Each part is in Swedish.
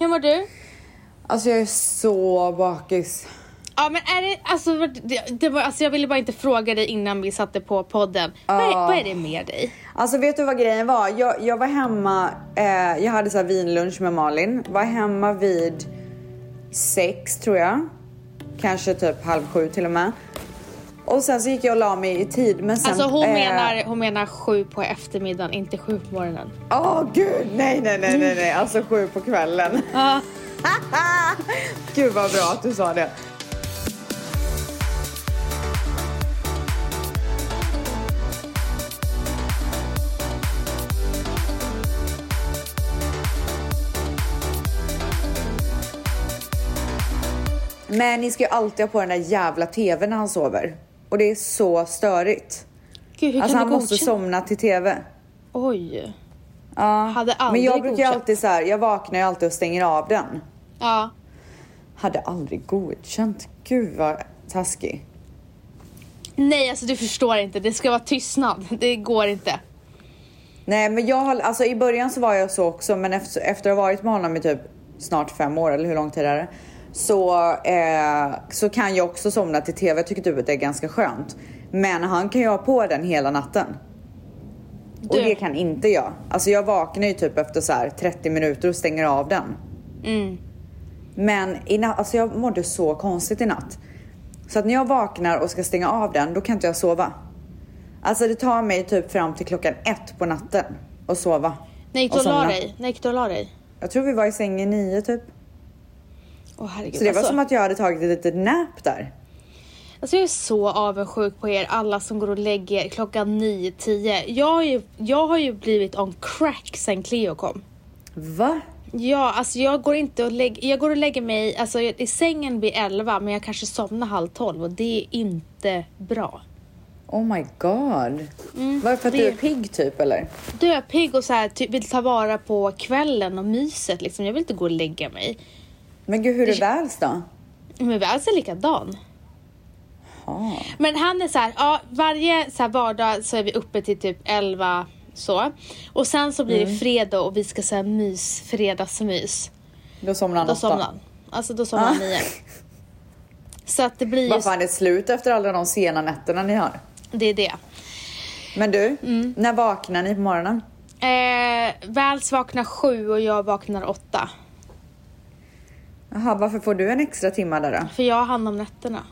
Hur mår du? Alltså jag är så bakis. Ja men är det, alltså, det, det var, alltså jag ville bara inte fråga dig innan vi satte på podden. Vad, är, Ja. vad är det med dig? Alltså vet du vad grejen var? Jag, jag var hemma, eh, jag hade så här vinlunch med Malin. Var hemma vid sex tror jag. Kanske typ halv sju till och med. Och sen så gick jag och la mig i tid men sen... Alltså hon, eh, menar, hon menar sju på eftermiddagen, inte sju på morgonen. Åh gud, nej nej nej nej nej, alltså sju på kvällen. Ja. Gud vad bra att du sa det. Men ni ska ju alltid ha på den där jävla tvn när han sover. Och det är så störigt. Gud hur Alltså kan han måste somna till tv. Oj. Ja. Hade Men aldrig jag brukar godkänt. alltid så här, jag vaknar ju alltid och stänger av den. Ja. Hade aldrig godkänt. Gud vad taskig. Nej alltså du förstår inte, det ska vara tystnad. Det går inte. Nej men jag har, alltså i början så var jag så också men efter, efter att ha varit med honom i typ snart fem år eller hur lång tid är det? Så, eh, så kan jag också somna till tv. Jag tycker typ att det är ganska skönt. Men han kan ju ha på den hela natten. Och Du. det kan inte jag. Alltså jag vaknar ju typ efter så här 30 minuter och stänger av den. Mm. Men i alltså jag mådde så konstigt i natt. Så att när jag vaknar och ska stänga av den, då kan inte jag sova. Alltså det tar mig typ fram till klockan ett på natten att sova. När gick du Och och la dig? När gick du och la dig? Jag tror vi var i sängen nio typ. Herregud. Så det var alltså, som att jag hade tagit ett litet nap där. alltså jag är så avundsjuk på er alla som går och lägger klockan 9-10. Jag, har ju- jag har ju blivit on crack sen Cleo kom. Va? Ja, alltså jag går inte och lägger, jag går och lägger mig, alltså i sängen vid 11 men jag kanske somnar halv 12 och det är inte bra. Oh my god. Varför att det- du är pigg typ eller? Döpigg och så här, typ, vill ta vara på kvällen och myset liksom. Jag vill inte gå och lägga mig. Men gud hur är väls då? Men vi är likadan. Ja. Men han är så här, ja varje så här vardag så är vi uppe till typ 11 så. Och sen så blir det fredag och vi ska säga mys, fredagsmys. Då somnar han Då åtta. somnar han. Alltså då somnar han Ah. nio. Så att det blir ju, Varför är det slut efter alla de sena nätterna ni har? det är det. Men du, Mm. när vaknar ni på morgonen? Eh, Väls vaknar sju och jag vaknar åtta. Jaha, varför får du en extra timma där då? För jag har hand om nätterna.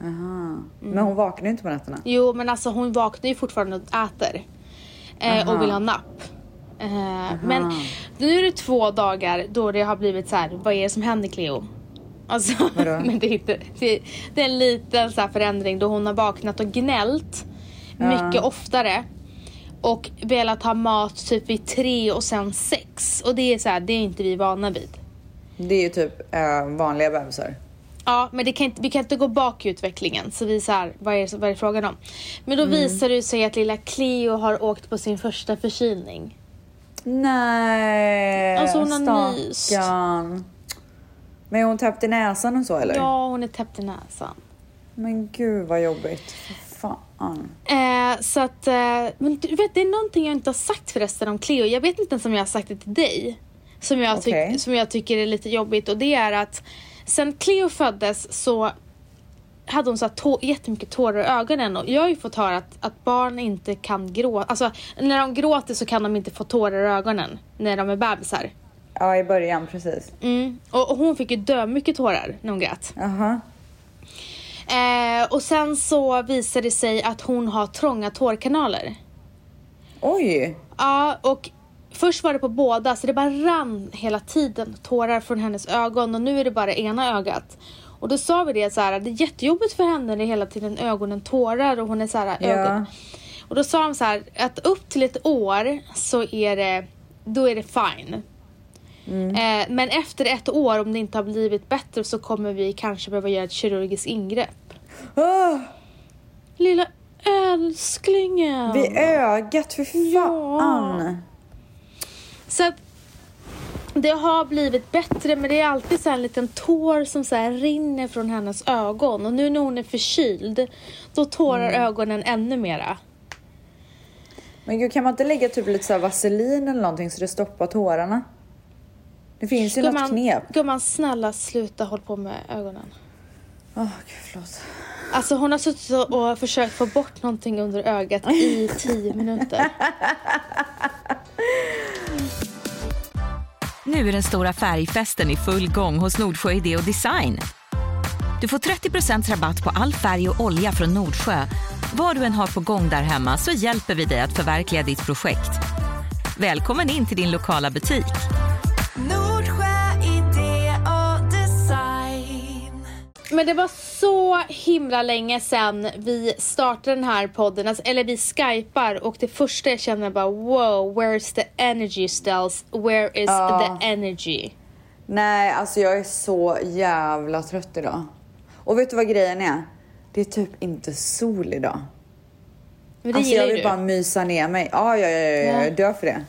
Aha. Mm. Men hon vaknar ju inte på nätterna. Jo men alltså hon vaknar ju fortfarande och äter. Eh, och vill ha napp. Eh, men nu är det två dagar då det har blivit så här, vad är det som händer Cleo? Alltså, men det är, inte, det, det är en liten så förändring då hon har vaknat och gnällt mycket oftare. Och velat ha mat typ vid tre och sen sex. Och det är så här, det är inte vi vana vid. Det är ju typ eh, vanliga bebisar. Ja, men det kan inte, vi kan inte gå bak i utvecklingen. Så vi så här, vad är, vad är frågan om? Men Mm. då visar det sig att lilla Cleo har åkt på sin första förkylning. Nej, Alltså, hon har nyst. Men är hon täppt i näsan och så eller? Ja, hon är täppt i näsan. Men gud vad jobbigt. Fan. Eh, så att, eh, men du vet, det är någonting jag inte har sagt förresten om Cleo. Jag vet inte ens om jag har sagt det till dig. Som jag, tyck, Okej. som jag tycker är lite jobbigt och det är att sen Cleo föddes så hade hon så här tå- jättemycket tårar i ögonen och jag har ju fått höra att, att barn inte kan gråta. Alltså när de gråter så kan de inte få tårar i ögonen när de är bebisar. Ja, i början precis. Mm. Och, och hon fick ju dö mycket tårar när hon grät. Jaha. Eh, och sen så visade det sig att hon har trånga tårkanaler. Oj. Ja, och först var det på båda så det bara rann hela tiden tårar från hennes ögon och nu är det bara ena ögat. Och då sa vi det så här, det är jättejobbigt för henne när hela tiden ögonen tårar och hon är så här, Ja. ögon. Och då sa de så här, att upp till ett år så är det, då är det fine. Eh, men efter ett år, om det inte har blivit bättre så kommer vi kanske behöva göra ett kirurgiskt ingrepp. Ah, Lilla älsklingen! vid ögat, för fan. Så att det har blivit bättre men det är alltid så en liten tår som så rinner från hennes ögon och nu när hon är förkyld då tårar ögonen ännu mera. Men gud, kan man inte lägga typ lite så vaselin eller någonting så det stoppar tårarna? Det finns ju något knep. Gumman, snälla sluta hålla på med ögonen. Åh, gud förlåt. Alltså hon har suttit och försökt få bort någonting under ögat i tio minuter. Nu är den stora färgfesten i full gång hos Nordsjö Idé och Design. Du får 30 rabatt på all färg och olja från Nordsjö. Vad du än har på gång där hemma så hjälper vi dig att förverkliga ditt projekt. Välkommen in till din lokala butik. Nordsjö idé och design. Men det var så himla länge sedan vi startade den här podden, alltså, eller vi skypar och det första jag känner bara wow, where's the energy Stels? Where is Ja. the energy? Nej, alltså jag är så jävla trött idag. Och vet du vad grejen är? Det är typ inte sol idag. Men det alltså jag vill du. bara mysa ner mig. Ja, ja, ja, ja, Ja. Mm. jag dör för det.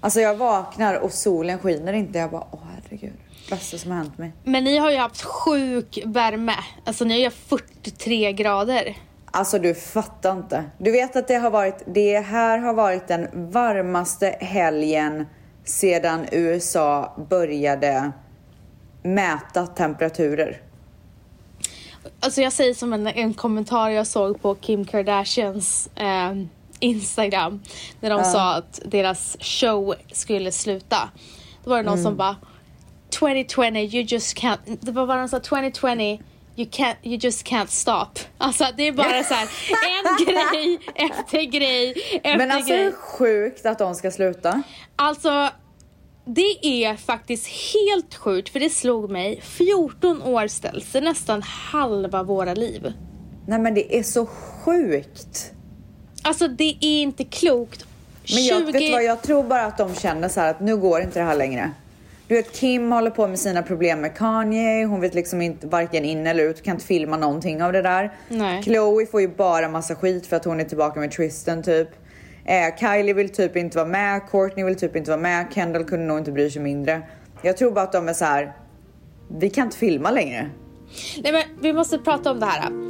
Alltså jag vaknar och solen skiner inte. Jag bara, åh herregud. Bästa som har hänt mig. Men ni har ju haft sjuk värme. Alltså ni har ju haft 43 grader. Alltså du fattar inte. Du vet att det har varit, det här har varit den varmaste helgen sedan USA började mäta temperaturer. Alltså jag säger som en, en kommentar jag såg på Kim Kardashians eh, Instagram. När de sa att deras show skulle sluta. Då var det någon Mm. som bara 2020 you just can't. Det var vad de sa 2020 you can't you just can't stop. Alltså det är bara så här en grej efter grej efter Men alltså grej. hur sjukt att de ska sluta. Alltså, det är faktiskt helt sjukt för det slog mig. 14 år ställs, det är nästan halva våra liv. Nej men det är så sjukt. Alltså det är inte klokt. Men jag, 20 vet du vad, jag tror bara att de känner så här att nu går inte det här längre. Du vet Kim håller på med sina problem med Kanye, hon vet liksom inte varken in eller ut, kan inte filma någonting av det där. Nej. Chloe får ju bara massa skit för att hon är tillbaka med Tristan typ. Eh, Kylie vill typ inte vara med, Courtney vill typ inte vara med, Kendall kunde nog inte bry sig mindre. Jag tror bara att de är så här. vi kan inte filma längre. Nej men vi måste prata om det här.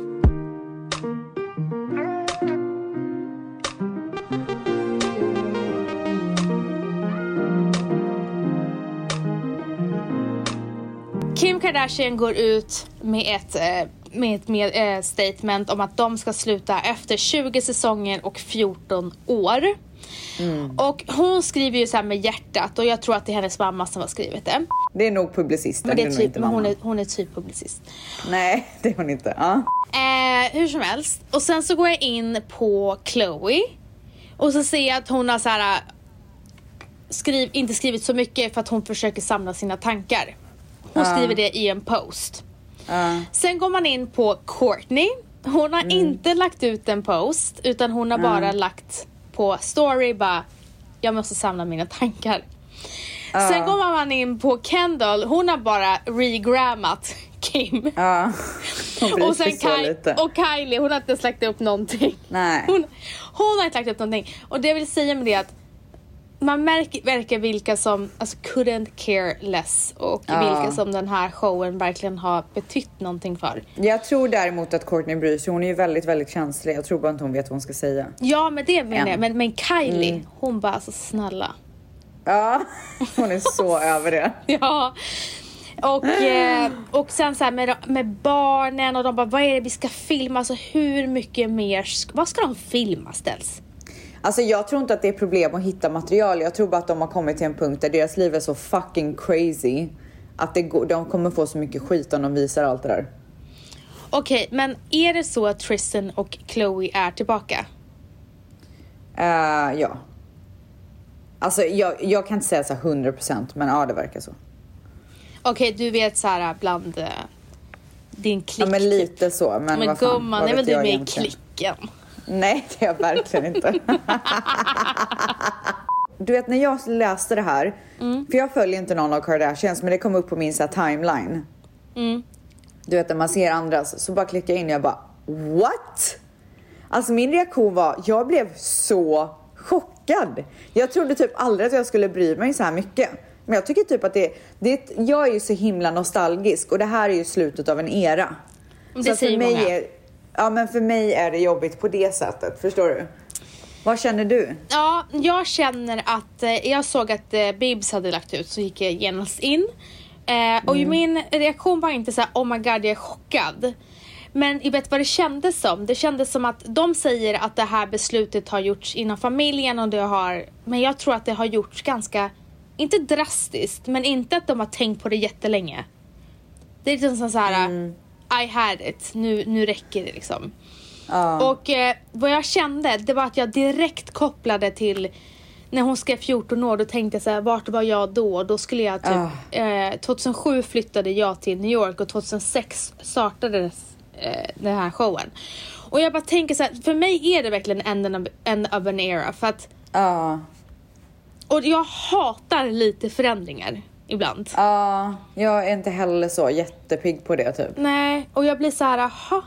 Kim Kardashian går ut med ett, eh, med ett med, eh, statement om att de ska sluta efter 20 säsonger och 14 år. Och hon skriver ju så här med hjärtat och jag tror att det är hennes mamma som har skrivit det. Det är nog publicisten, Men det är typ, inte men hon, mamma. är, hon är typ publicist. Nej, det är hon inte. Ja. Eh, hur som helst. Och sen så går jag in på Chloe. Och så ser jag att hon har så här, äh, skriv, inte skrivit så mycket för att hon försöker samla sina tankar. Hon skriver det i en post. Ja. Sen går man in på Courtney. Hon har inte lagt ut en post utan hon har bara lagt på story bara jag måste samla mina tankar. Sen går man in på Kendall. Hon har bara regrammat Kim. Ja. Och sen lite. och Kylie, hon har inte ens lagt upp någonting. Nej. Hon, hon har inte lagt upp någonting. Och det jag vill säga med det är att man märker, verkar vilka som alltså, couldn't care less och Ja. vilka som den här showen verkligen har betytt någonting för. Jag tror däremot att Courtney bryr sig. Hon är ju väldigt, väldigt känslig. Jag tror bara inte hon vet vad hon ska säga. Ja, men det menar Ja. jag. Men, men Kylie, Mm. hon bara alltså snälla. Ja, hon är så över det. Ja. Och, eh, och sen så här med, med barnen och de bara, vad är det vi ska filma? Alltså hur mycket mer, vad ska de filma ställs? Alltså jag tror inte att det är problem att hitta material. Jag tror bara att de har kommit till en punkt där deras liv är så fucking crazy. Att det går, de kommer få så mycket skit om de visar allt det där. Okej, men är det så att Tristan och Chloe är tillbaka? Eh, ja. Alltså jag, jag kan inte säga så här 100% men ja det verkar så. Okej, du vet så här bland eh, din klick. Ja men lite så. Men, Men vad fan, gumman, vad är vet väl du med i klicken? Nej, det är jag verkligen inte. Du vet när jag läste det här, för jag följer inte någon av Kardashians men det kom upp på min så timeline. Du vet när man ser andras så bara klickar jag in och jag bara what? Alltså min reaktion var, jag blev så chockad. Jag trodde typ aldrig att jag skulle bry mig så här mycket. Men jag tycker typ att det, det jag är ju så himla nostalgisk och det här är ju slutet av en era. Det så säger för mig många. Är, ja men för mig är det jobbigt på det sättet, förstår du? Vad känner du? Ja, jag känner att eh, jag såg att eh, Bibs hade lagt ut så gick jag genast in. Eh, och Mm. min reaktion var inte så här, oh my god jag är chockad. Men jag vet vad det kändes som? Det kändes som att de säger att det här beslutet har gjorts inom familjen och det har, men jag tror att det har gjorts ganska, inte drastiskt, men inte att de har tänkt på det jättelänge. Det är liksom så här, Mm. I had it, nu, nu räcker det liksom. Ja. Och eh, vad jag kände, det var att jag direkt kopplade till när hon skrev 14 år, då tänkte jag så här, vart var jag då? Då skulle jag typ, eh, 2007 flyttade jag till New York och 2006 startades eh, den här showen. Och jag bara tänker så här, för mig är det verkligen end of, end of an era. För att, Ja. och jag hatar lite förändringar ibland. Ja, jag är inte heller så jättepigg på det typ. Nej, och jag blir så här, aha.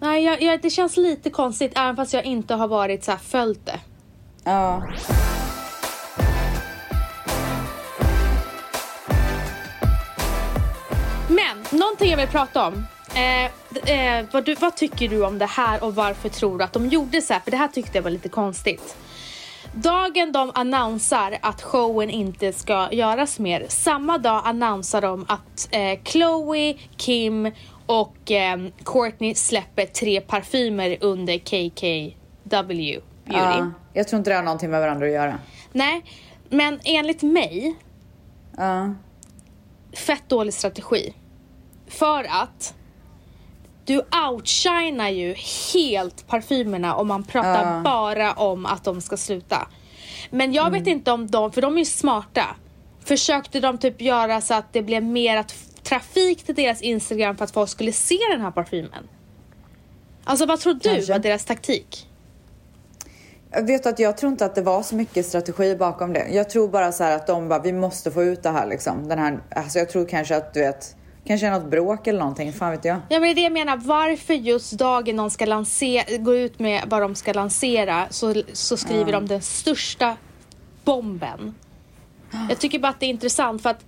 Nej, jag, jag, det känns lite konstigt även fast jag inte har varit så här följt det. Ja. Men, någonting jag vill prata om. Eh, eh, vad, du, vad tycker du om det här och varför tror du att de gjorde så här? För det här tyckte jag var lite konstigt. Dagen de annonsar att showen inte ska göras mer, samma dag annonsar de att eh, Chloe, Kim och eh, Courtney släpper tre parfymer under KKW Beauty. ja. Jag tror inte det har någonting med varandra att göra. Nej, men enligt mig Ja. fett dålig strategi. För att du outshinar ju helt parfymerna om man pratar Ja. bara om att de ska sluta. Men jag vet inte om de, för de är ju smarta. Försökte de typ göra så att det blev mer att trafik till deras Instagram för att folk skulle se den här parfymen? Alltså vad tror du Kanske. var deras taktik? Jag vet att jag tror inte att det var så mycket strategi bakom det. Jag tror bara så här att de bara, vi måste få ut det här liksom. Den här, alltså jag tror kanske att du vet, kanske något bråk eller någonting, fan vet jag. Ja men det är det jag menar, varför just dagen de ska lansera, gå ut med vad de ska lansera så, så skriver de den största bomben. Jag tycker bara att det är intressant för att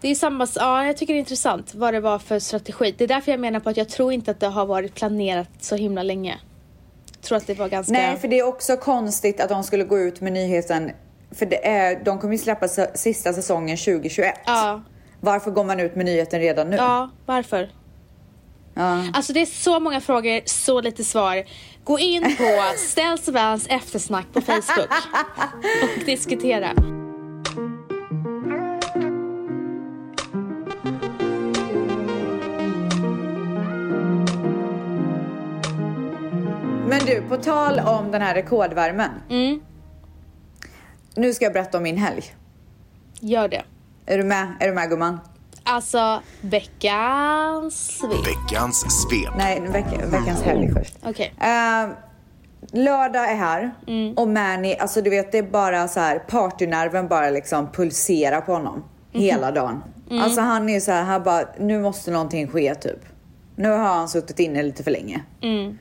det är samma, ja jag tycker det är intressant vad det var för strategi. Det är därför jag menar på att jag tror inte att det har varit planerat så himla länge. Jag tror att det var ganska... Nej, för det är också konstigt att de skulle gå ut med nyheten, för det är, de kommer ju släppa sista säsongen 2021. Ja, Varför går man ut med nyheten redan nu? ja, varför? Ja. Alltså det är så många frågor, så lite svar. Gå in på Ställs Vans eftersnack på Facebook och diskutera. Men du, på tal om den här rekordvärmen. Mm. Nu ska jag berätta om min helg. Gör det. Är du med? Är du med gumman? Alltså, veckans svep. Veckans svep. Nej, veck, veckans helg först. Okej. Eh, lördag är här Mm. och Manny, alltså du vet det är bara så här partynerven bara liksom pulserar på honom Mhm. hela dagen. Mm. Alltså han är ju så här, han bara, nu måste någonting ske typ. Nu har han suttit inne lite för länge. Mm.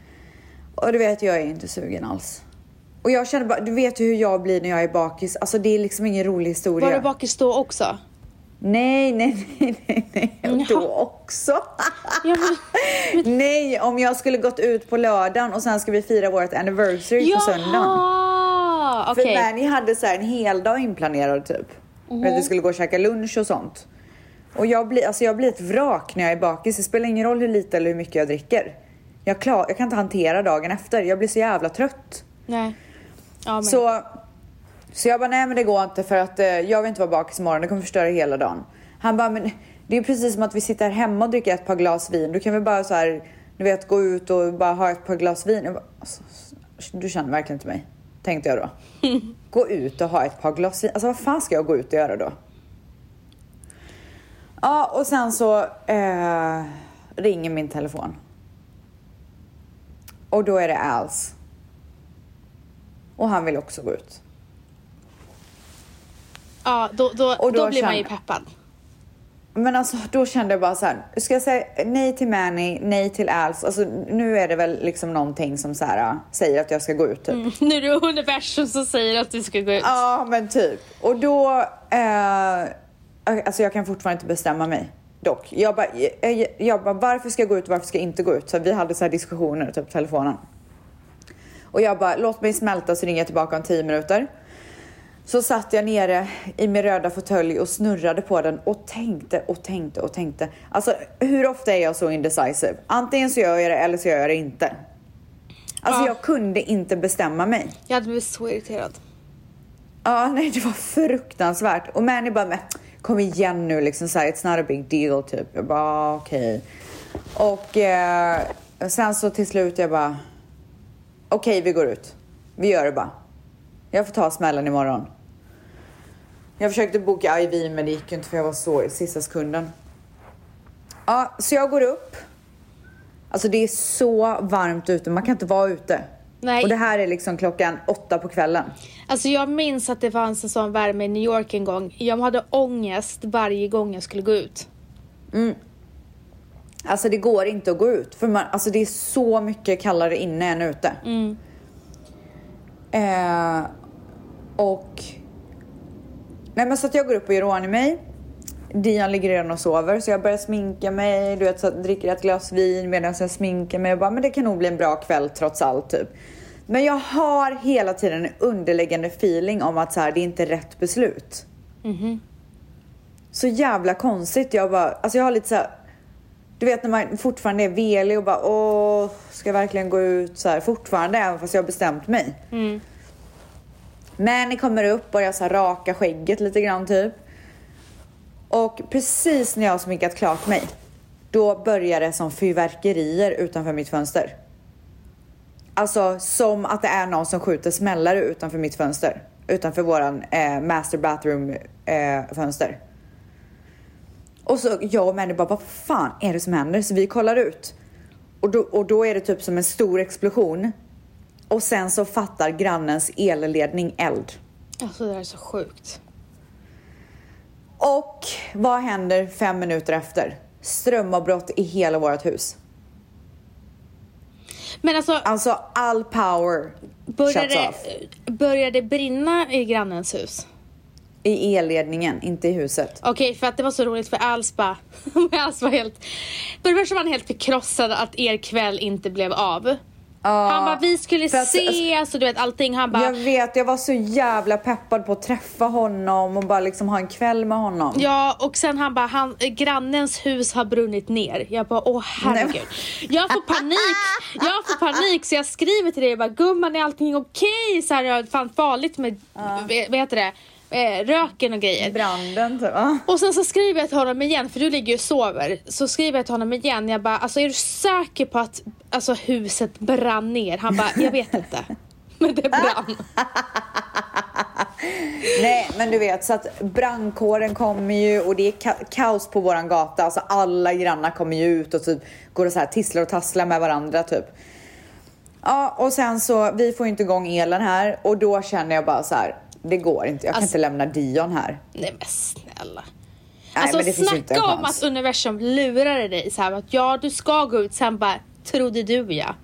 Och du vet, jag är inte sugen alls. Och jag känner bara, du vet ju hur jag blir när jag är bakis. Alltså det är liksom ingen rolig historia. Var du bakis då också? Nej, nej, nej, nej, nej. Jaha. Då också. Ja, nej, om jag skulle gått ut på lördagen och sen ska vi fira vårt anniversary på söndagen. Jaha! För. Manny hade så en hel dag inplanerad typ. För att vi skulle gå och käka lunch och sånt. Och jag blir, alltså jag blir ett vrak när jag är bakis. Det spelar ingen roll hur lite eller hur mycket jag dricker. Jag, klar, jag kan inte hantera dagen efter. Jag blir så jävla trött. Nej. Ja, men. Så, så jag bara, nej men det går inte för att eh, jag vill inte vara bakis imorgon. Det kommer förstöra hela dagen. Han bara, men det är precis som att vi sitter hemma och dricker ett par glas vin. Du kan väl bara så här, du vet, gå ut och bara ha ett par glas vin. Bara, alltså, du känner verkligen inte mig. Tänkte jag då. gå ut och ha ett par glas vin. Alltså vad fan ska jag gå ut och göra då? Ja, och sen så eh, ringer min telefon. Och då är det Als. Och han vill också gå ut. Ja, då, då, Och då, då blir man ju peppad. Men alltså då kände jag bara så här, ska jag säga nej till Manny, nej till Als? Alltså nu är det väl liksom någonting som så här, säger att jag ska gå ut typ. Nu är det universum som säger att du ska gå ut. Ja men typ. Och då, eh, alltså jag kan fortfarande inte bestämma mig. Dock. Jag bara, jag, jag bara varför ska jag gå ut och varför ska jag inte gå ut? Så vi hade så här diskussioner typ på telefonen. Och jag bara, låt mig smälta så ringer jag tillbaka om 10 minuter. Så satt jag nere i min röda fåtölj och snurrade på den och tänkte och tänkte och tänkte. Alltså hur ofta är jag så indecisive? Antingen så gör jag det eller så gör jag det inte. Alltså Ja. jag kunde inte bestämma mig. Jag hade blivit så irriterad. Ja, nej det var fruktansvärt. Och Manny bara, men kom igen nu liksom så här, it's not a big deal typ. Jag bara, "Ah, okej. Och eh, sen så till slut jag bara, okej vi går ut. Vi gör det bara. Jag får ta smällen imorgon. Jag försökte boka IV men det gick ju inte för jag var så i sista sekunden. Ja, så jag går upp. Alltså det är så varmt ute, man kan inte vara ute. Nej. Och det här är liksom klockan åtta på kvällen. Alltså jag minns att det fanns en sån värme i New York en gång. Jag hade ångest varje gång jag skulle gå ut. Alltså det går inte att gå ut för man, alltså det är så mycket kallare inne än ute. Eh, och... Nej men så att jag går upp och gör ordning mig. Dion ligger redan och sover så jag börjar sminka mig, du vet så dricker ett glas vin medan jag sminkar mig och bara men det kan nog bli en bra kväll trots allt typ. Men jag har hela tiden en underliggande feeling om att så här, det är inte rätt beslut. Så jävla konstigt. Jag bara, alltså jag har lite så här, du vet när man fortfarande är velig och bara åh, ska jag verkligen gå ut så här fortfarande även fast jag har bestämt mig. Men ni kommer upp, börjar så här raka skägget lite grann typ. Och precis när jag har sminkat klart mig, då börjar det som fyrverkerier utanför mitt fönster. Alltså som att det är någon som skjuter smällare utanför mitt fönster. Utanför våran eh, master bathroom eh, fönster. Och så jag och Manny bara, vad fan är det som händer? Så vi kollar ut. Och då, och då är det typ som en stor explosion. Och sen så fattar grannens elledning eld. Alltså det där är så sjukt. Och vad händer fem minuter efter? Strömavbrott i hela vårt hus. Men alltså, Alltså all power började shuts off. började det brinna i grannens hus? I elledningen, inte i huset. Okej, för att det var så roligt för Als bara, Als var helt, för det första var han helt förkrossad att er kväll inte blev av. han bara, vi skulle för att- ses och du vet allting. Han bara, Jag vet, jag var så jävla peppad på att träffa honom och bara liksom ha en kväll med honom. Ja, och sen han bara, han, grannens hus har brunnit ner. Jag bara, åh herregud. Jag får panik, jag får panik så jag skriver till dig, jag bara, gumman är allting okej? Så här, jag fan farligt med, vad vad heter det, eh, röken och grejer. Branden typ. Och sen så skriver jag till honom igen, för du ligger ju och sover. Så skriver jag till honom igen, jag bara, alltså är du säker på att alltså, huset brann ner? Han bara, jag vet inte. Men det brann. Nej, men du vet så att brandkåren kommer ju och det är ka- kaos på våran gata. Alltså alla grannar kommer ju ut och typ går och så här tisslar och tasslar med varandra typ. Ja, och sen så vi får ju inte igång elen här och då känner jag bara så här. Det går inte. Jag kan Alltså- inte lämna Dion här. Nej men snälla. Nej, alltså men det finns ju inte snacka om chans. att universum lurade dig så här att ja du ska gå ut, sen bara trodde du ja.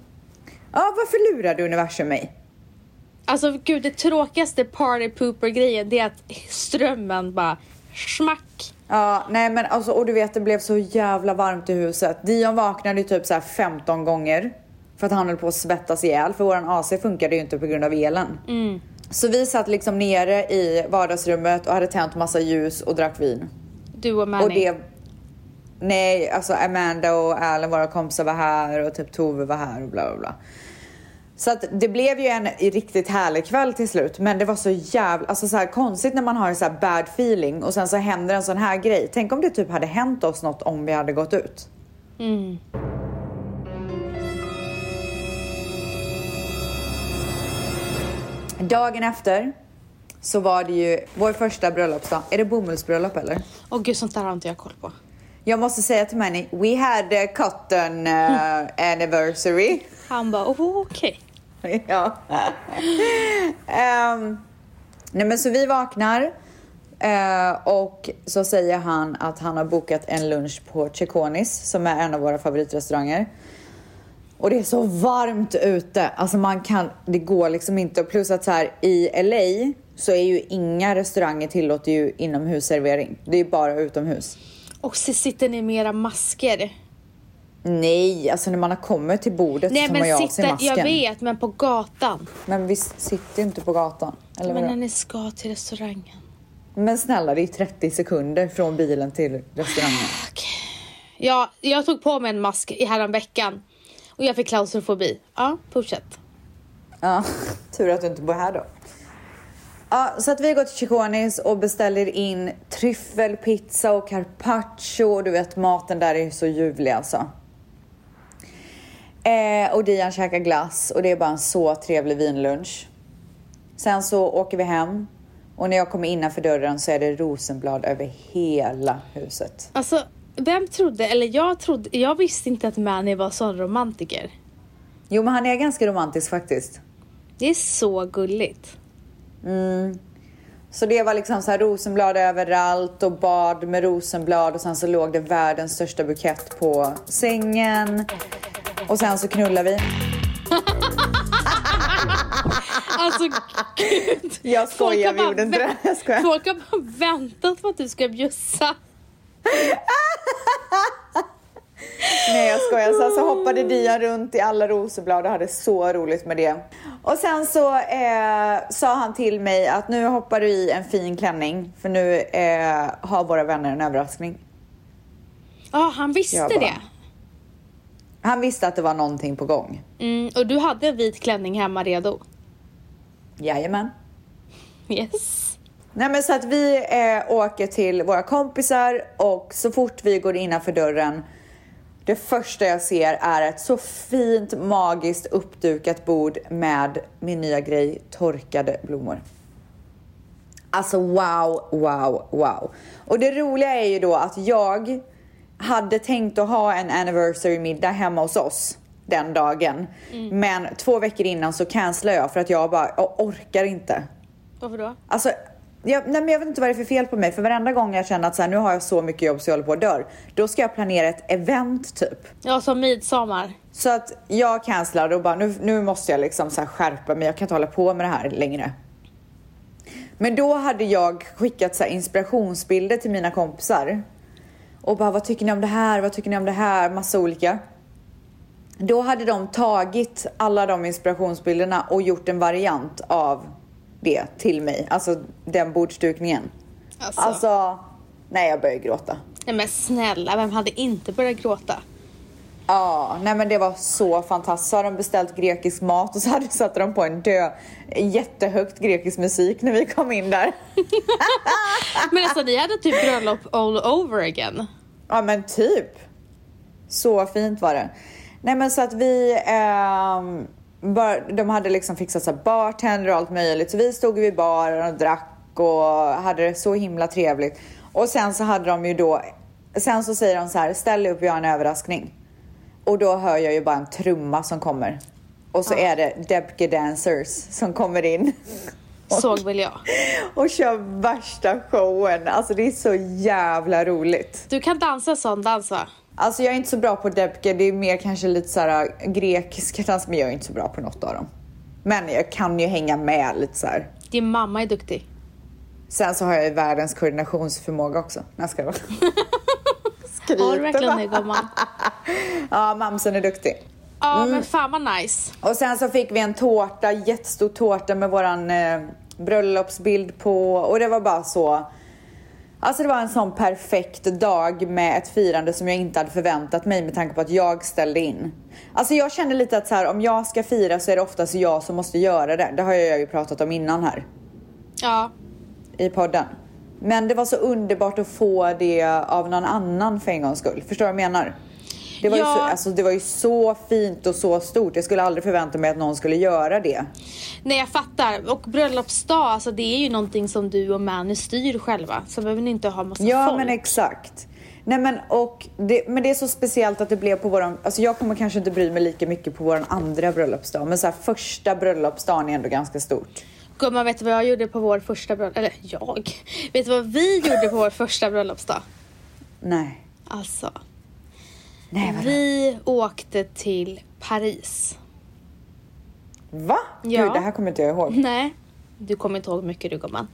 Ja, varför lurade universum mig? Alltså gud det tråkigaste party pooper grejen det är att strömmen bara smack. Ja, nej men alltså och du vet det blev så jävla varmt i huset. Dion vaknade ju typ så här 15 gånger. För att han höll på att svettas ihjäl för våran AC funkade ju inte på grund av elen. Så vi satt liksom nere i vardagsrummet och hade tänt massa ljus och drack vin. Du och Manny. Och det... Nej, alltså Amanda och Alan, våra kompisar var här och typ Tove var här och bla bla bla. Så att det blev ju en riktigt härlig kväll till slut. Men det var så jävla, alltså så här konstigt när man har en så här bad feeling och sen så händer en sån här grej. Tänk om det typ hade hänt oss något om vi hade gått ut. Dagen efter så var det ju vår första bröllopsdag. Är det bomullsbröllop eller? Åh gud sånt där har inte jag koll på. Jag måste säga till Manny, we had a cotton uh, anniversary. Han bara oh, okej. ja. Ehm, nej men så vi vaknar eh, och så säger han att han har bokat en lunch på Ceconis som är en av våra favoritrestauranger. Och det är så varmt ute, alltså man kan, det går liksom inte. Plus att så här i LA så är ju inga restauranger tillåter ju inomhusservering. Det är bara utomhus. Och så sitter ni med era masker. Nej, alltså när man har kommit till bordet Nej så tar man ju av sig masken. jag vet, men på gatan. Men vi sitter ju inte på gatan. Eller Men när ni ska till restaurangen. Men snälla, det är 30 sekunder från bilen till restaurangen. Ja, jag tog på mig en mask i häromveckan och jag fick klaustrofobi. Ja, fortsätt. Ja, tur att du inte bor här då. Ja, så att vi går till Ciccionis och beställer in tryffelpizza och carpaccio. Och Du vet, maten där är så ljuvlig alltså. Eh, och Dian käkar glass och det är bara en så trevlig vinlunch. Sen så åker vi hem och när jag kommer innanför dörren så är det rosenblad över hela huset. Alltså, vem trodde, eller jag trodde, jag visste inte att Manny var sån romantiker. Jo, men han är ganska romantisk faktiskt. Det är så gulligt. Så det var liksom så här rosenblad överallt och bad med rosenblad och sen så låg det världens största bukett på sängen. Och sen så knullade vi. Alltså gud. Jag skojar, vi gjorde inte det. Folk har bara väntat på att du ska bjussa. Skojar. Sen så hoppade Dian runt i alla rosenblad och hade så roligt med det. Och sen så eh, sa han till mig att nu hoppar du i en fin klänning för nu eh, har våra vänner en överraskning. Ja, han visste bara- det. Han visste att det var någonting på gång. Mm, och du hade en vit klänning hemma redo. Jajamän. Yes. Nej men så att vi eh, åker till våra kompisar och så fort vi går innanför dörren det första jag ser är ett så fint magiskt uppdukat bord med min nya grej torkade blommor. Alltså wow, wow, wow. Och det roliga är ju då att jag hade tänkt att ha en anniversary middag hemma hos oss den dagen. Men två veckor innan så cancelade jag för att jag bara jag orkar inte. Varför då? Alltså, jag, nej men jag vet inte vad det är för fel på mig. För varenda gång jag känner att så här, nu har jag så mycket jobb så jag håller på att dör. Då ska jag planera ett event typ. Ja, som midsommar. Så att jag cancelade och bara nu, nu måste jag liksom så här skärpa mig. Jag kan inte hålla på med det här längre. Men då hade jag skickat så inspirationsbilder till mina kompisar. Och bara vad tycker ni om det här? Vad tycker ni om det här? Massa olika. Då hade de tagit alla de inspirationsbilderna och gjort en variant av det till mig. Alltså den bordsdukningen. Alltså. Alltså, nej jag börjar gråta. Nej men snälla, vem hade inte börjat gråta? Ja, nej men det var så fantastiskt. Så hade de beställt grekisk mat och så hade satte de på en dö, jättehögt grekisk musik när vi kom in där. Men alltså ni hade typ bröllop all over again. Ja men typ. Så fint var det. Nej men så att vi, ehm, bara, de hade liksom fixat så bartender och allt möjligt. Så vi stod vid baren och drack och hade det så himla trevligt. Och sen så hade de ju då, sen så säger de så här, ställ upp, vi har en överraskning. Och då hör jag ju bara en trumma som kommer. Och så är det Debke Dancers som kommer in. Såg väl jag. Och kör värsta showen. Alltså det är så jävla roligt. Du kan dansa sån dans va? Alltså jag är inte så bra på Debke, det är mer kanske lite så här äh, grekiska dans, men jag är inte så bra på något av dem. Men jag kan ju hänga med lite så här. Din mamma är duktig. Sen så har jag ju världens koordinationsförmåga också. Nej, jag skojar bara. Har du verkligen det gumman? Ja, mamsen är duktig. Ja men fan vad nice. Och sen så fick vi en tårta, jättestor tårta med våran eh, bröllopsbild på och det var bara så. Alltså det var en sån perfekt dag med ett firande som jag inte hade förväntat mig med tanke på att jag ställde in. Alltså jag känner lite att så här, om jag ska fira så är det oftast jag som måste göra det. Det har jag ju pratat om innan här Ja. i podden. Men det var så underbart att få det av någon annan för en gångs skull. Förstår du vad jag menar? Det var, ju Ja. så, alltså, det var ju så fint och så stort. Jag skulle aldrig förvänta mig att någon skulle göra det. Nej jag fattar. Och bröllopsdag, alltså det är ju någonting som du och Manny styr själva. Så behöver ni inte ha massa Ja folk. men exakt. Nej men och det, men det är så speciellt att det blev på våran, alltså jag kommer kanske inte bry mig lika mycket på våran andra bröllopsdag. Men så här, första bröllopsdagen är ändå ganska stort. Gumman, vet du vad jag gjorde på vår första bröllop? Eller jag? Vet du vad vi gjorde på vår första bröllopsdag? Nej. Alltså, Nej vi åkte till Paris. Va? Ja. Gud det här kommer inte jag ihåg. Nej, Du kommer inte ihåg mycket du gumman.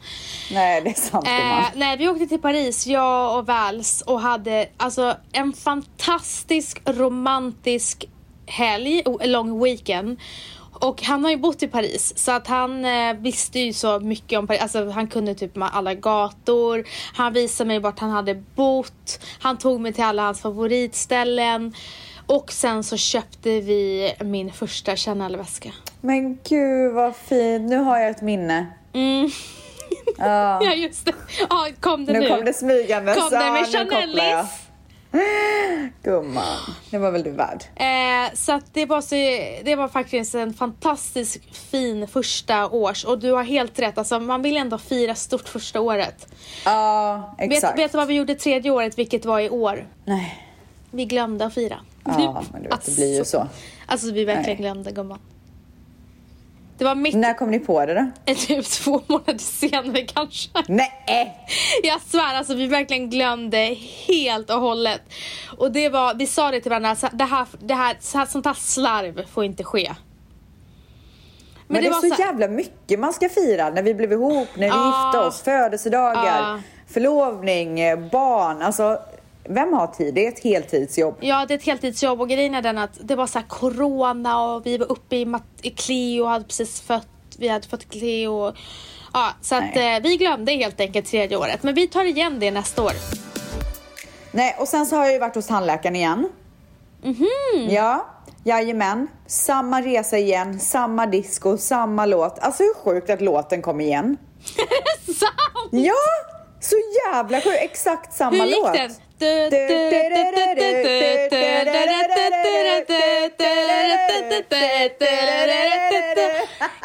Nej, det är sant Eh, nej, vi åkte till Paris, jag och Vals och hade alltså en fantastisk romantisk helg, lång weekend. Och han har ju bott i Paris så att han eh, visste ju så mycket om Paris, alltså han kunde typ med alla gator, han visade mig vart han hade bott, han tog mig till alla hans favoritställen och sen så köpte vi min första Chanel-väska. Men gud vad fint. Nu har jag ett minne. Mm. Ja. Ja just det, ja kom det nu. Nu kom det smygandes. Kom det med. Chanelis. Gumman, det var väl du värd. Eh, så att det var, så, det var faktiskt en fantastisk fin första års och du har helt rätt, alltså man vill ändå fira stort första året. Ja, Vet, exakt. vet du vad vi gjorde tredje året, vilket var i år? Nej. Vi glömde att fira. Ja, men du vet, det blir ju så. Alltså vi verkligen Nej. glömde gumman. Det var mitt, När kom ni på det då? typ två månader senare kanske. Nej! Jag svär, alltså vi verkligen glömde helt och hållet. Och det var, vi sa det till varandra, det här, det här, så här, sånt här slarv får inte ske. Men, det, är var så så- jävla mycket man ska fira när vi blev ihop, när vi Ja. gifte oss, födelsedagar, Ja. förlovning, barn. Alltså, vem har tid? Det är ett heltidsjobb. Ja, det är ett heltidsjobb och grejen är den att det var så corona och vi var uppe i, mat- i Cleo hade precis fött, vi hade fått Cleo. Ja, så att eh, vi glömde helt enkelt tredje året. Men vi tar igen det nästa år. Nej, och sen så har jag ju varit hos tandläkaren igen. Mhm. Ja, jajamän. Samma resa igen, samma disco, samma låt. Alltså hur sjukt att låten kom igen. Sant! Ja, så jävla sjukt. Exakt samma Hur gick låt. den?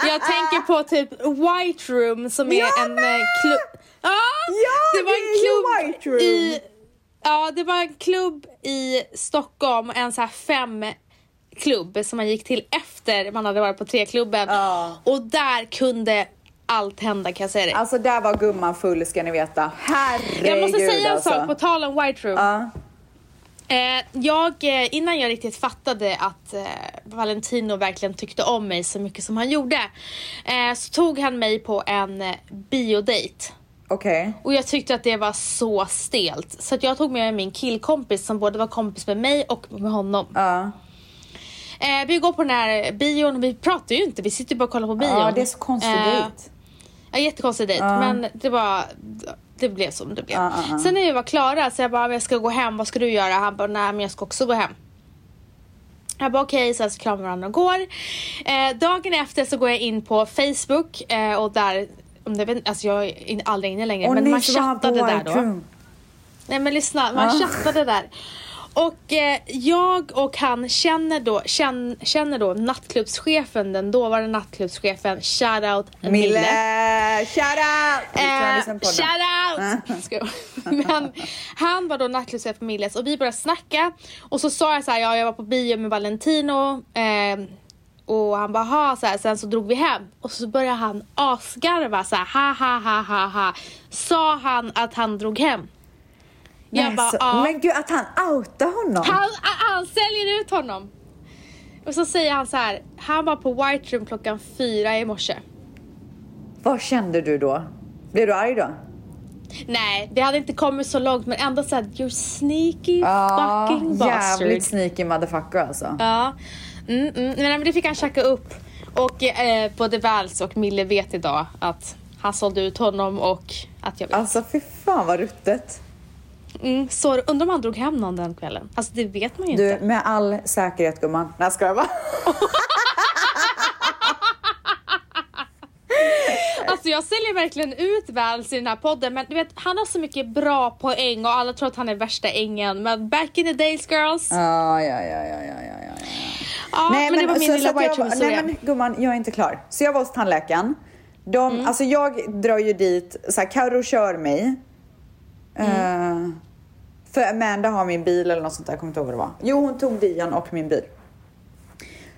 Jag tänker på typ White Room som är Ja, en eh, klubb. Ja, Ja, det var en klubb White Room. i Ja, det var en klubb i Stockholm, en så här fem klubb som man gick till efter man hade varit på treklubben. Ja. Och där kunde allt hända kan jag säga det. Alltså där var gumman full ska ni veta. Herregud jag måste säga en alltså. sak på tal om White Room. Ja. Eh, jag, eh, innan jag riktigt fattade att eh, Valentino verkligen tyckte om mig så mycket som han gjorde, eh, så tog han mig på en eh, biodate. Okej. Och jag tyckte att det var så stelt. Så jag tog med min killkompis som både var kompis med mig och med honom. Ja. Eh, vi går på den här bion vi pratar ju inte, vi sitter bara och kollar på bion. ja, det är så konstig Eh, Ja, jättekonstig dejt. Ja. Men det var... Det blev som det blev. Ja, ja. Sen när vi var klara så jag bara, jag ska gå hem, vad ska du göra? Han bara, nej men jag ska också gå hem. Jag bara okej, så, här, så kramar varandra och går. Eh, dagen efter så går jag in på Facebook eh, och där, om det, alltså jag är in- aldrig inne längre, Åh men man chattade där då. Nej men lyssna, man Ah. chattade där. Och eh, jag och han känner då, känn, känner då nattklubbschefen, den dåvarande nattklubbschefen, shoutout Mille. Mille, shout out! Vi kan Eh, lyssna på den. shout out! Ska jag- Men han var då nattklubbschef på Milles och vi började snacka och så sa jag så här, ja jag var på bio med Valentino eh, och han bara ha så här, sen så drog vi hem och så började han asgarva så här, ha ha ha ha ha. Sa han att han drog hem? Jag Nej, bara, så, ja. Men gud, att han outade honom. Han, han säljer ut honom. Och så säger han så här, han var på White Room klockan fyra i morse. Vad kände du då? Blev du arg då? Nej, vi hade inte kommit så långt men ändå såhär, you're sneaky Ja, fucking bastard. jävligt sneaky motherfucker alltså. Ja, mm, mm. Men, men det fick han tjacka upp. Och eh, både Vals och Mille vet idag att han sålde ut honom och att jag vet. Alltså fy fan vad ruttet. Mm, så undrar om han drog hem någon den kvällen. Alltså det vet man ju Du, inte. med all säkerhet gumman. Nej ska jag bara. Alltså jag säljer verkligen ut Vals i den här podden men du vet han har så mycket bra poäng och alla tror att han är värsta ängen. Men back in the days girls. Ja, Ja, ja, ja, ja, ja, ja, ja. men, det var min så- lilla jag White historia. Nej men gumman, jag är inte klar. Så jag var hos tandläkaren. De, Mm. Alltså jag drar ju dit, så här, Karo kör mig. Mm. Eh, för Amanda har min bil eller något sånt där, jag kommer inte ihåg vad det var. Jo, hon tog Dion och min bil.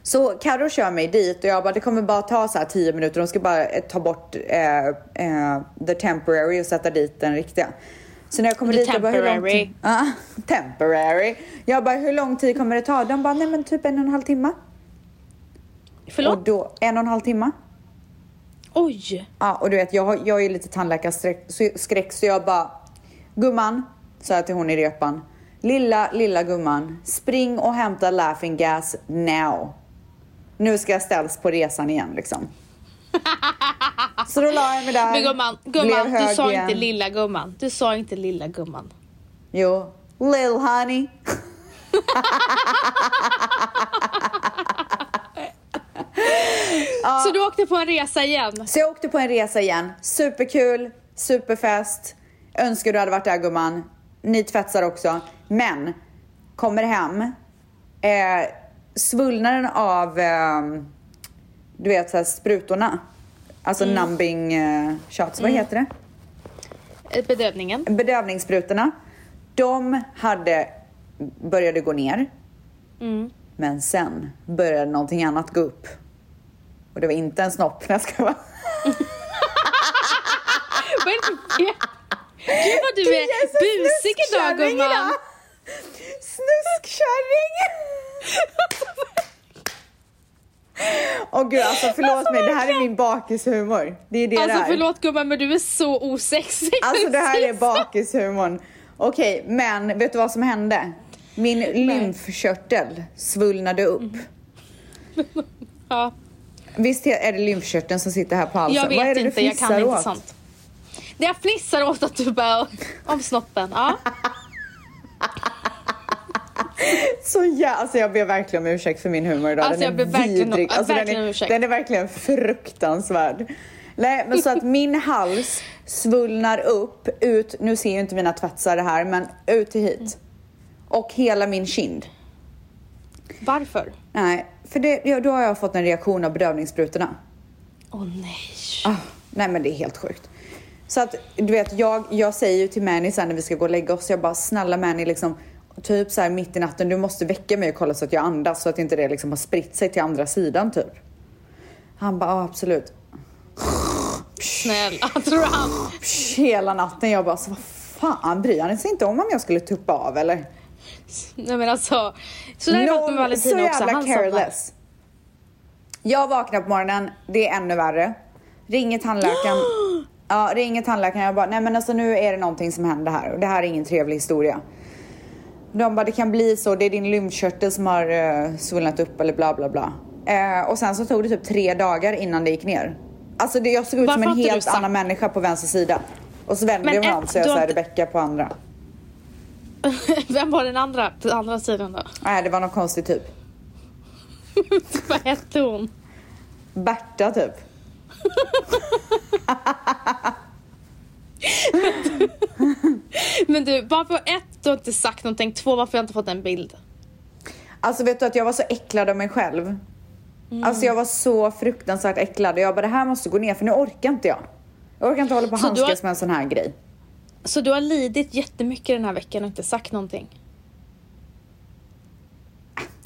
Så Karo kör mig dit och jag bara, det kommer bara ta så här 10 minuter. De ska bara eh, ta bort eh, eh, the temporary och sätta dit den riktiga. Så när jag kommer The dit, jag bara, hur lång temporary. tid? Ja, temporary. Jag bara, hur lång tid kommer det ta? De bara, nej men typ en och en halv timme. Förlåt? Och då, en och en halv timme. Oj! Ja, och du vet, jag, jag är lite tandläkarskräck så, skräck, så jag bara, gumman, sa jag till hon i repan, lilla, lilla gumman, spring och hämta laughing gas now. Nu ska jag ställas på resan igen liksom. Så då la jag mig där, Men gumman, blev gumman du sa igen. inte lilla gumman. Du sa inte lilla gumman. Jo, lill honey. Så du åkte på en resa igen? Så jag åkte på en resa igen. Superkul, superfest. Önskar du hade varit där gumman. Ni tvättar också. Men, kommer hem. Eh, svullnaden av, eh, du vet så här, sprutorna. Alltså numbing eh, shots, vad heter det? Eh, Bedövningen? Bedövningssprutorna. De hade, började gå ner. Mm. Men sen började någonting annat gå upp. Och det var inte en snopp. Nej, jag ska vara. Vad är det för fel? Gud vad du är busig idag gumman! Snuskkärring! Åh gud alltså förlåt mig, det här är min bakishumor. Det är det Alltså det är. förlåt gumman men du är så osexig. Alltså det här är bakishumorn. Okej, men vet du vad som hände? Min lymfkörtel svullnade upp. Ja, Visst är det lymfkörteln som sitter här på halsen? jag vad är vet det inte, du jag kan fnissar inte åt? sånt. Det jag fnissar åt att du bara om snoppen. Ja. Så ja, alltså jag ber verkligen om ursäkt för min humor idag. Alltså, den jag ber verkligen vidrig. Alltså, verkligen den, är, ursäkt. den är verkligen fruktansvärd. Nej, men så att min hals svullnar upp ut, nu ser ju inte mina tvättsar det här, men ut till hit. Och hela min kind. Varför? Nej, för det, då har jag fått en reaktion av bedövningssprutorna. Åh nej. Ah, nej men det är helt sjukt. Så att du vet, jag, jag säger ju till Manny sen när vi ska gå och lägga oss, jag bara snälla Manny liksom typ så här mitt i natten, du måste väcka mig och kolla så att jag andas så att inte det liksom har spritt sig till andra sidan typ. Han bara, ja absolut. Snälla, tror han... Hela natten jag bara, så vad fan bryr han sig inte om om jag skulle tuppa av eller? Nej men alltså. Så där varit med Valentino så också. jävla Han somnar. careless. Jag vaknar på morgonen, det är ännu värre. Ringer tandläkaren. ja, ringer tandläkaren. Jag bara, nej men alltså nu är det någonting som händer här och det här är ingen trevlig historia. De bara, det kan bli så, det är din lymfkörtel som har uh, svullnat upp eller bla bla bla. Eh, och sen så tog det typ tre dagar innan det gick ner. Alltså det, jag såg ut Varför som en helt annan människa på vänster sida. Och så vände Men jag mig om så jag sa inte- Rebecka på andra. Vem var den andra på andra sidan då? Nej, det var någon konstig typ. Vad hette hon? Berta typ. Men du, varför ett, du har inte sagt någonting. Två, varför har jag inte fått en bild? Alltså vet du att jag var så äcklad av mig själv. Mm. Alltså jag var så fruktansvärt äcklad och jag bara det här måste gå ner för nu orkar inte jag. Jag orkar inte hålla på och du har- handskas med en sån här grej. Så du har lidit jättemycket den här veckan och inte sagt någonting?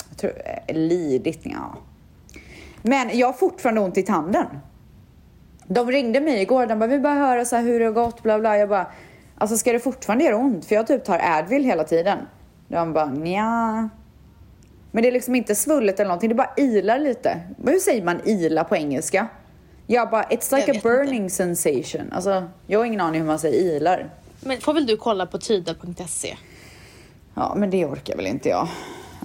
Jag tror, eh, lidit, ja. Men jag har fortfarande ont i tanden. De ringde mig igår, de bara vi bara höra så här hur det har gått, bla bla. Jag bara, alltså ska det fortfarande göra ont? För jag typ tar Advil hela tiden. De bara, nja. Men det är liksom inte svullet eller någonting, det bara ilar lite. Men Hur säger man ila på engelska? Jag bara, it's like a burning sensation. Alltså, jag har ingen aning hur man säger ilar. Men får väl du kolla på tyda.se? Ja, men det orkar väl inte jag.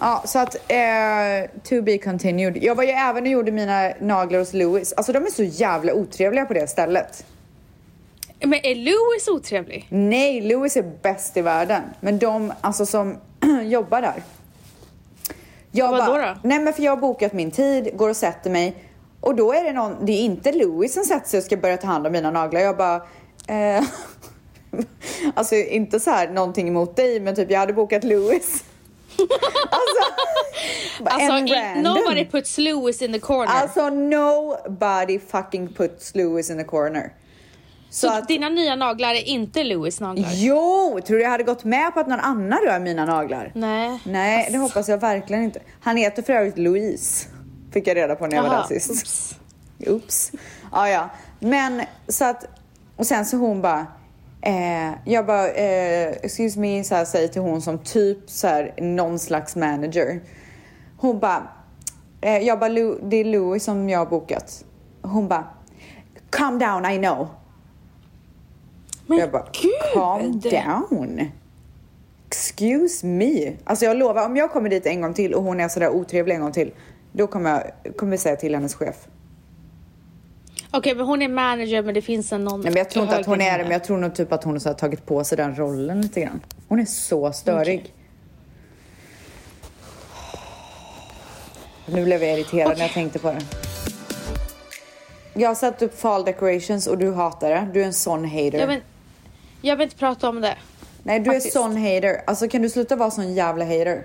Ja, så att eh, to be continued. Jag var ju även och gjorde mina naglar hos Louis. Alltså de är så jävla otrevliga på det stället. Men är Louis otrevlig? Nej, Louis är bäst i världen. Men de alltså som jobbar där. Jag Vadå bara- då? Nej men för jag har bokat min tid, går och sätter mig. Och då är det någon, det är inte Louis som sätter sig och ska börja ta hand om mina naglar. Jag bara, eh, alltså inte så här någonting emot dig men typ jag hade bokat Louis. Alltså, Alltså, nobody puts Louis in the corner. Alltså nobody fucking puts Louis in the corner. så så att- dina nya naglar är inte Louis naglar? Jo, tror du jag hade gått med på att någon annan rör mina naglar? Nej. Nej, det hoppas jag verkligen inte. Han heter för övrigt Louise. Fick jag reda på när jag var Jaha, där sist. oops. Oops. Ja, ja. Men så att, och sen så hon bara, eh, jag bara, eh, excuse me, så här, säger till hon som typ så här, någon slags manager. Hon bara, eh, jag bara, "Lou- det är Louis som jag har bokat. Hon bara, calm down, I know. Men jag bara, gud! calm down. Excuse me. Alltså jag lovar, om jag kommer dit en gång till och hon är sådär otrevlig en gång till, då kommer jag kommer säga till hennes chef. Okej, men hon är manager men det finns en någon Nej, men jag tror inte att hon är det, men jag tror nog typ att hon har tagit på sig den rollen lite grann. Hon är så störig. Okej. Nu blev jag irriterad när jag tänkte på det. Jag har satt upp fall decorations och du hatar det. Du är en sån hater. Jag vill, jag vill inte prata om det. Nej, du faktiskt. är sån hater. Alltså kan du sluta vara sån jävla hater?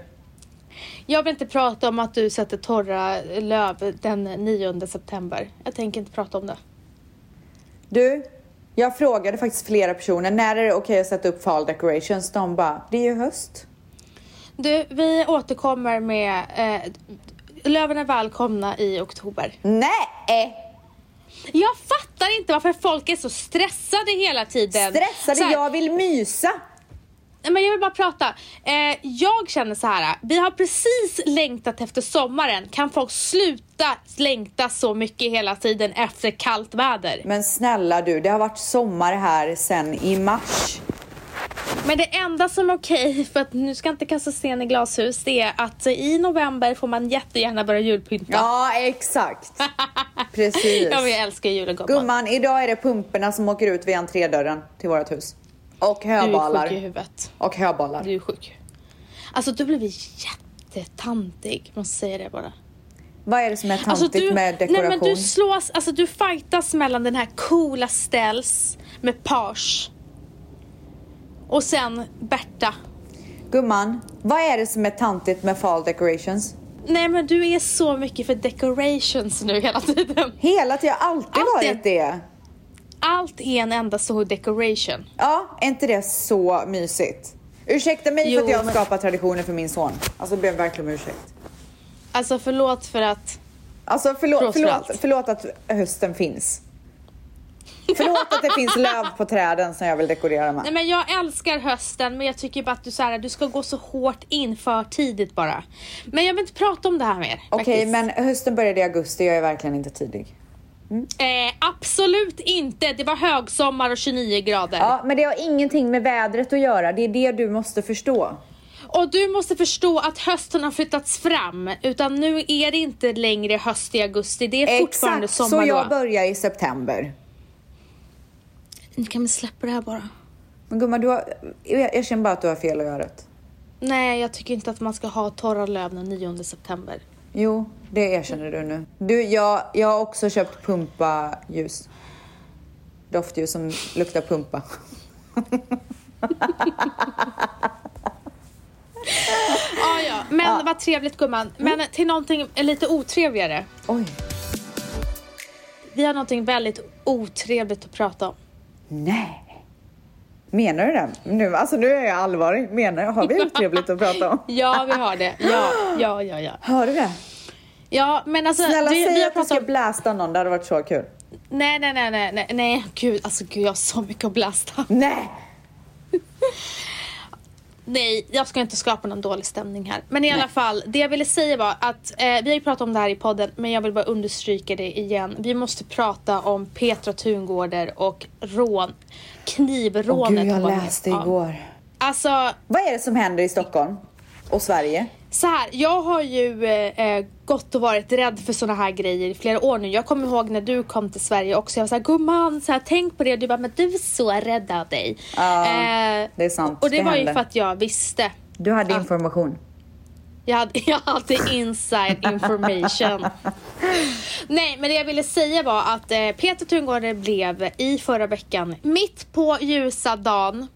Jag vill inte prata om att du sätter torra löv den 9 september. Jag tänker inte prata om det. Du, jag frågade faktiskt flera personer när är det okej att sätta upp fall decorations. De bara, det är ju höst. Du, vi återkommer med... Eh, löven är välkomna i oktober. Nej! Jag fattar inte varför folk är så stressade hela tiden. Stressade, jag vill mysa. Men jag vill bara prata. Eh, jag känner så här. Vi har precis längtat efter sommaren. Kan folk sluta längta så mycket hela tiden efter kallt väder? Men snälla du, det har varit sommar här sen i mars. Men det enda som är okej, för att nu ska jag inte kasta sten i glashus, det är att i november får man jättegärna börja julpynta. Ja, exakt. Precis. Ja, men jag älskar julen gumman. Gumman, idag är det pumporna som åker ut vid entrédörren till vårt hus. Och Du är sjuk i höbalar. huvudet. Och höbalar. Du är sjuk. Alltså du blev jättetantig, måste säga det bara. Vad är det som är tantigt Alltså, du, med dekoration? Nej men du slås, alltså du fightas mellan den här coola ställs med page och sen Berta. Gumman, vad är det som är tantigt med fall decorations? Nej men du är så mycket för decorations nu hela tiden. Hela tiden, jag har alltid Allt varit det. Allt är en enda stor decoration. Ja, är inte det så mysigt? Ursäkta mig Jo, för att jag men- skapar traditioner för min son. Alltså jag ber verkligen om ursäkt. Alltså förlåt för att... Alltså förlåt, Förlåt för förlåt, att hösten finns. Förlåt att det finns löv på träden som jag vill dekorera med. Nej men jag älskar hösten men jag tycker bara att du, så här, du ska gå så hårt in för tidigt bara. Men jag vill inte prata om det här mer. Okej, faktiskt. men hösten började i augusti. Jag är verkligen inte tidig. Eh, absolut inte! Det var högsommar och 29 grader. Ja, men det har ingenting med vädret att göra. Det är det du måste förstå. Och du måste förstå att hösten har flyttats fram. Utan nu är det inte längre höst i augusti. Det är fortfarande Exakt, sommar så jag då. börjar i september. Ni kan väl släppa det här bara? Men gumman, du har, jag, jag känner bara att du har fel att göra rätt. Nej, jag tycker inte att man ska ha torra löv den 9 september. Jo, det erkänner du nu. Du, jag, jag har också köpt pumpaljus. Doftljus som luktar pumpa. Ah, ja, men vad trevligt gumman. Men till någonting lite otrevligare. Oj. Vi har någonting väldigt otrevligt att prata om. Nej. Menar du det? Nu, alltså nu är jag allvarlig. Menar jag? Har vi otrevligt att prata om? Ja, vi har det. Ja, ja, ja, ja. Hör du det? Ja, men alltså. Snälla vi, säg vi har att du ska om... blästa någon, det hade varit så kul. Nej, nej, nej, nej, nej, nej, gud, alltså gud, jag har så mycket att blästa. Nej! Nej, jag ska inte skapa någon dålig stämning här. Men i alla fall, det jag ville säga var att eh, vi har ju pratat om det här i podden, men jag vill bara understryka det igen. Vi måste prata om Petra Tungårder och rån, knivrånet. Åh gud, jag läste om. igår. Alltså, Vad är det som händer i Stockholm? Och Sverige? så här, jag har ju eh, eh, gått och varit rädd för såna här grejer i flera år nu. Jag kommer ihåg när du kom till Sverige också. Jag var såhär, gumman, så här, tänk på det. Du bara, men du är så rädd av dig. Ja, Eh, det är sant. Och det, Det var ju hände. för att jag visste. Du hade Ja. information. Jag hade, jag hade inside information. Nej, men det jag ville säga var att eh, Peter Tungårder blev i förra veckan, mitt på ljusa dagen,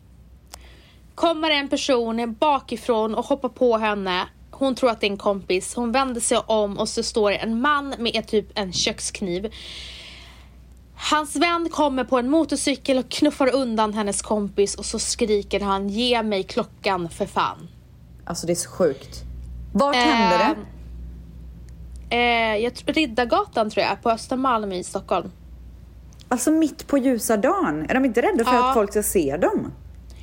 kommer en person bakifrån och hoppar på henne. Hon tror att det är en kompis. Hon vänder sig om och så står det en man med typ en kökskniv. Hans vän kommer på en motorcykel och knuffar undan hennes kompis och så skriker han ge mig klockan för fan. Alltså det är så sjukt. Vart hände det? Eh, jag tror, Riddargatan tror jag, på Östermalm i Stockholm. Alltså mitt på ljusa dagen. Är de inte rädda för Ja. att folk ska se dem?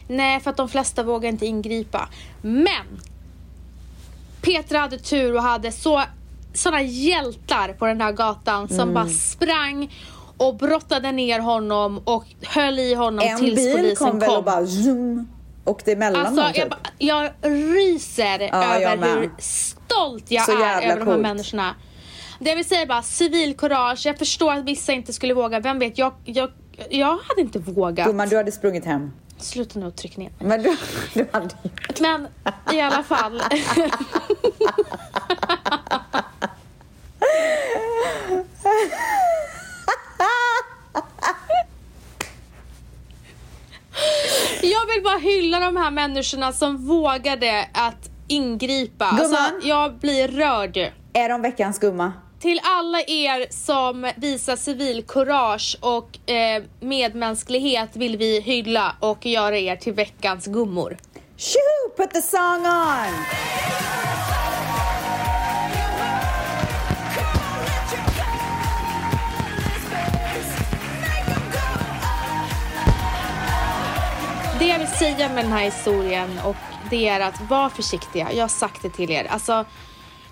Nej, för att de flesta vågar inte ingripa. Men! Petra hade tur och hade så såna hjältar på den här gatan som bara sprang och brottade ner honom och höll i honom En tills bil polisen kom väl och bara zoom, åkte emellan Alltså dem typ. jag, jag ryser Ja, jag över med. hur stolt jag är över de här coolt. människorna. Det vill säga bara civilkurage. Jag förstår att vissa inte skulle våga. Vem vet, jag, jag, jag hade inte vågat. Gumman, du hade sprungit hem. Sluta nu och tryck ner. Men du, du hade Men i alla fall. Jag vill bara hylla de här människorna som vågade att ingripa. Gumman. Alltså, jag blir rörd. Är de veckans gumma? Till alla er som visar civilkurage och eh, medmänsklighet vill vi hylla och göra er till veckans gummor. Shoo, put the song on! Det jag vill säga med den här historien och det är att var försiktiga. Jag har sagt det till er. Alltså,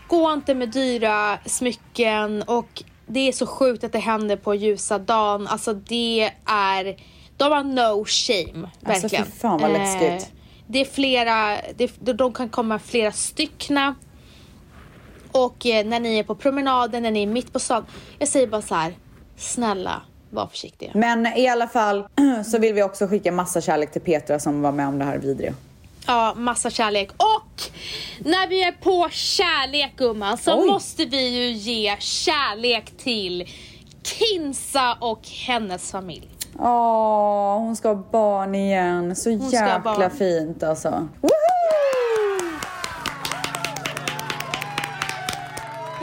gå inte med dyra smycken och det är så sjukt att det händer på ljusa dagen. Alltså det är, de har no shame. Alltså, Verkligen. fy fan vad läskigt. Eh, det är flera, det, de kan komma flera styckna. Och eh, när ni är på promenaden, när ni är mitt på stan. Jag säger bara så här, snälla var försiktiga. Men i alla fall så vill vi också skicka massa kärlek till Petra som var med om det här vidriga. Ja, massa kärlek. Och när vi är på kärlek gumman så Oj. måste vi ju ge kärlek till Kinsa och hennes familj. Åh, hon ska ha barn igen. Så Hon jäkla fint alltså. Woohoo!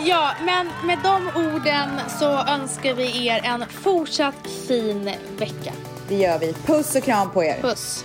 Ja, men med de orden så önskar vi er en fortsatt fin vecka. Det gör vi. Puss och kram på er. Puss!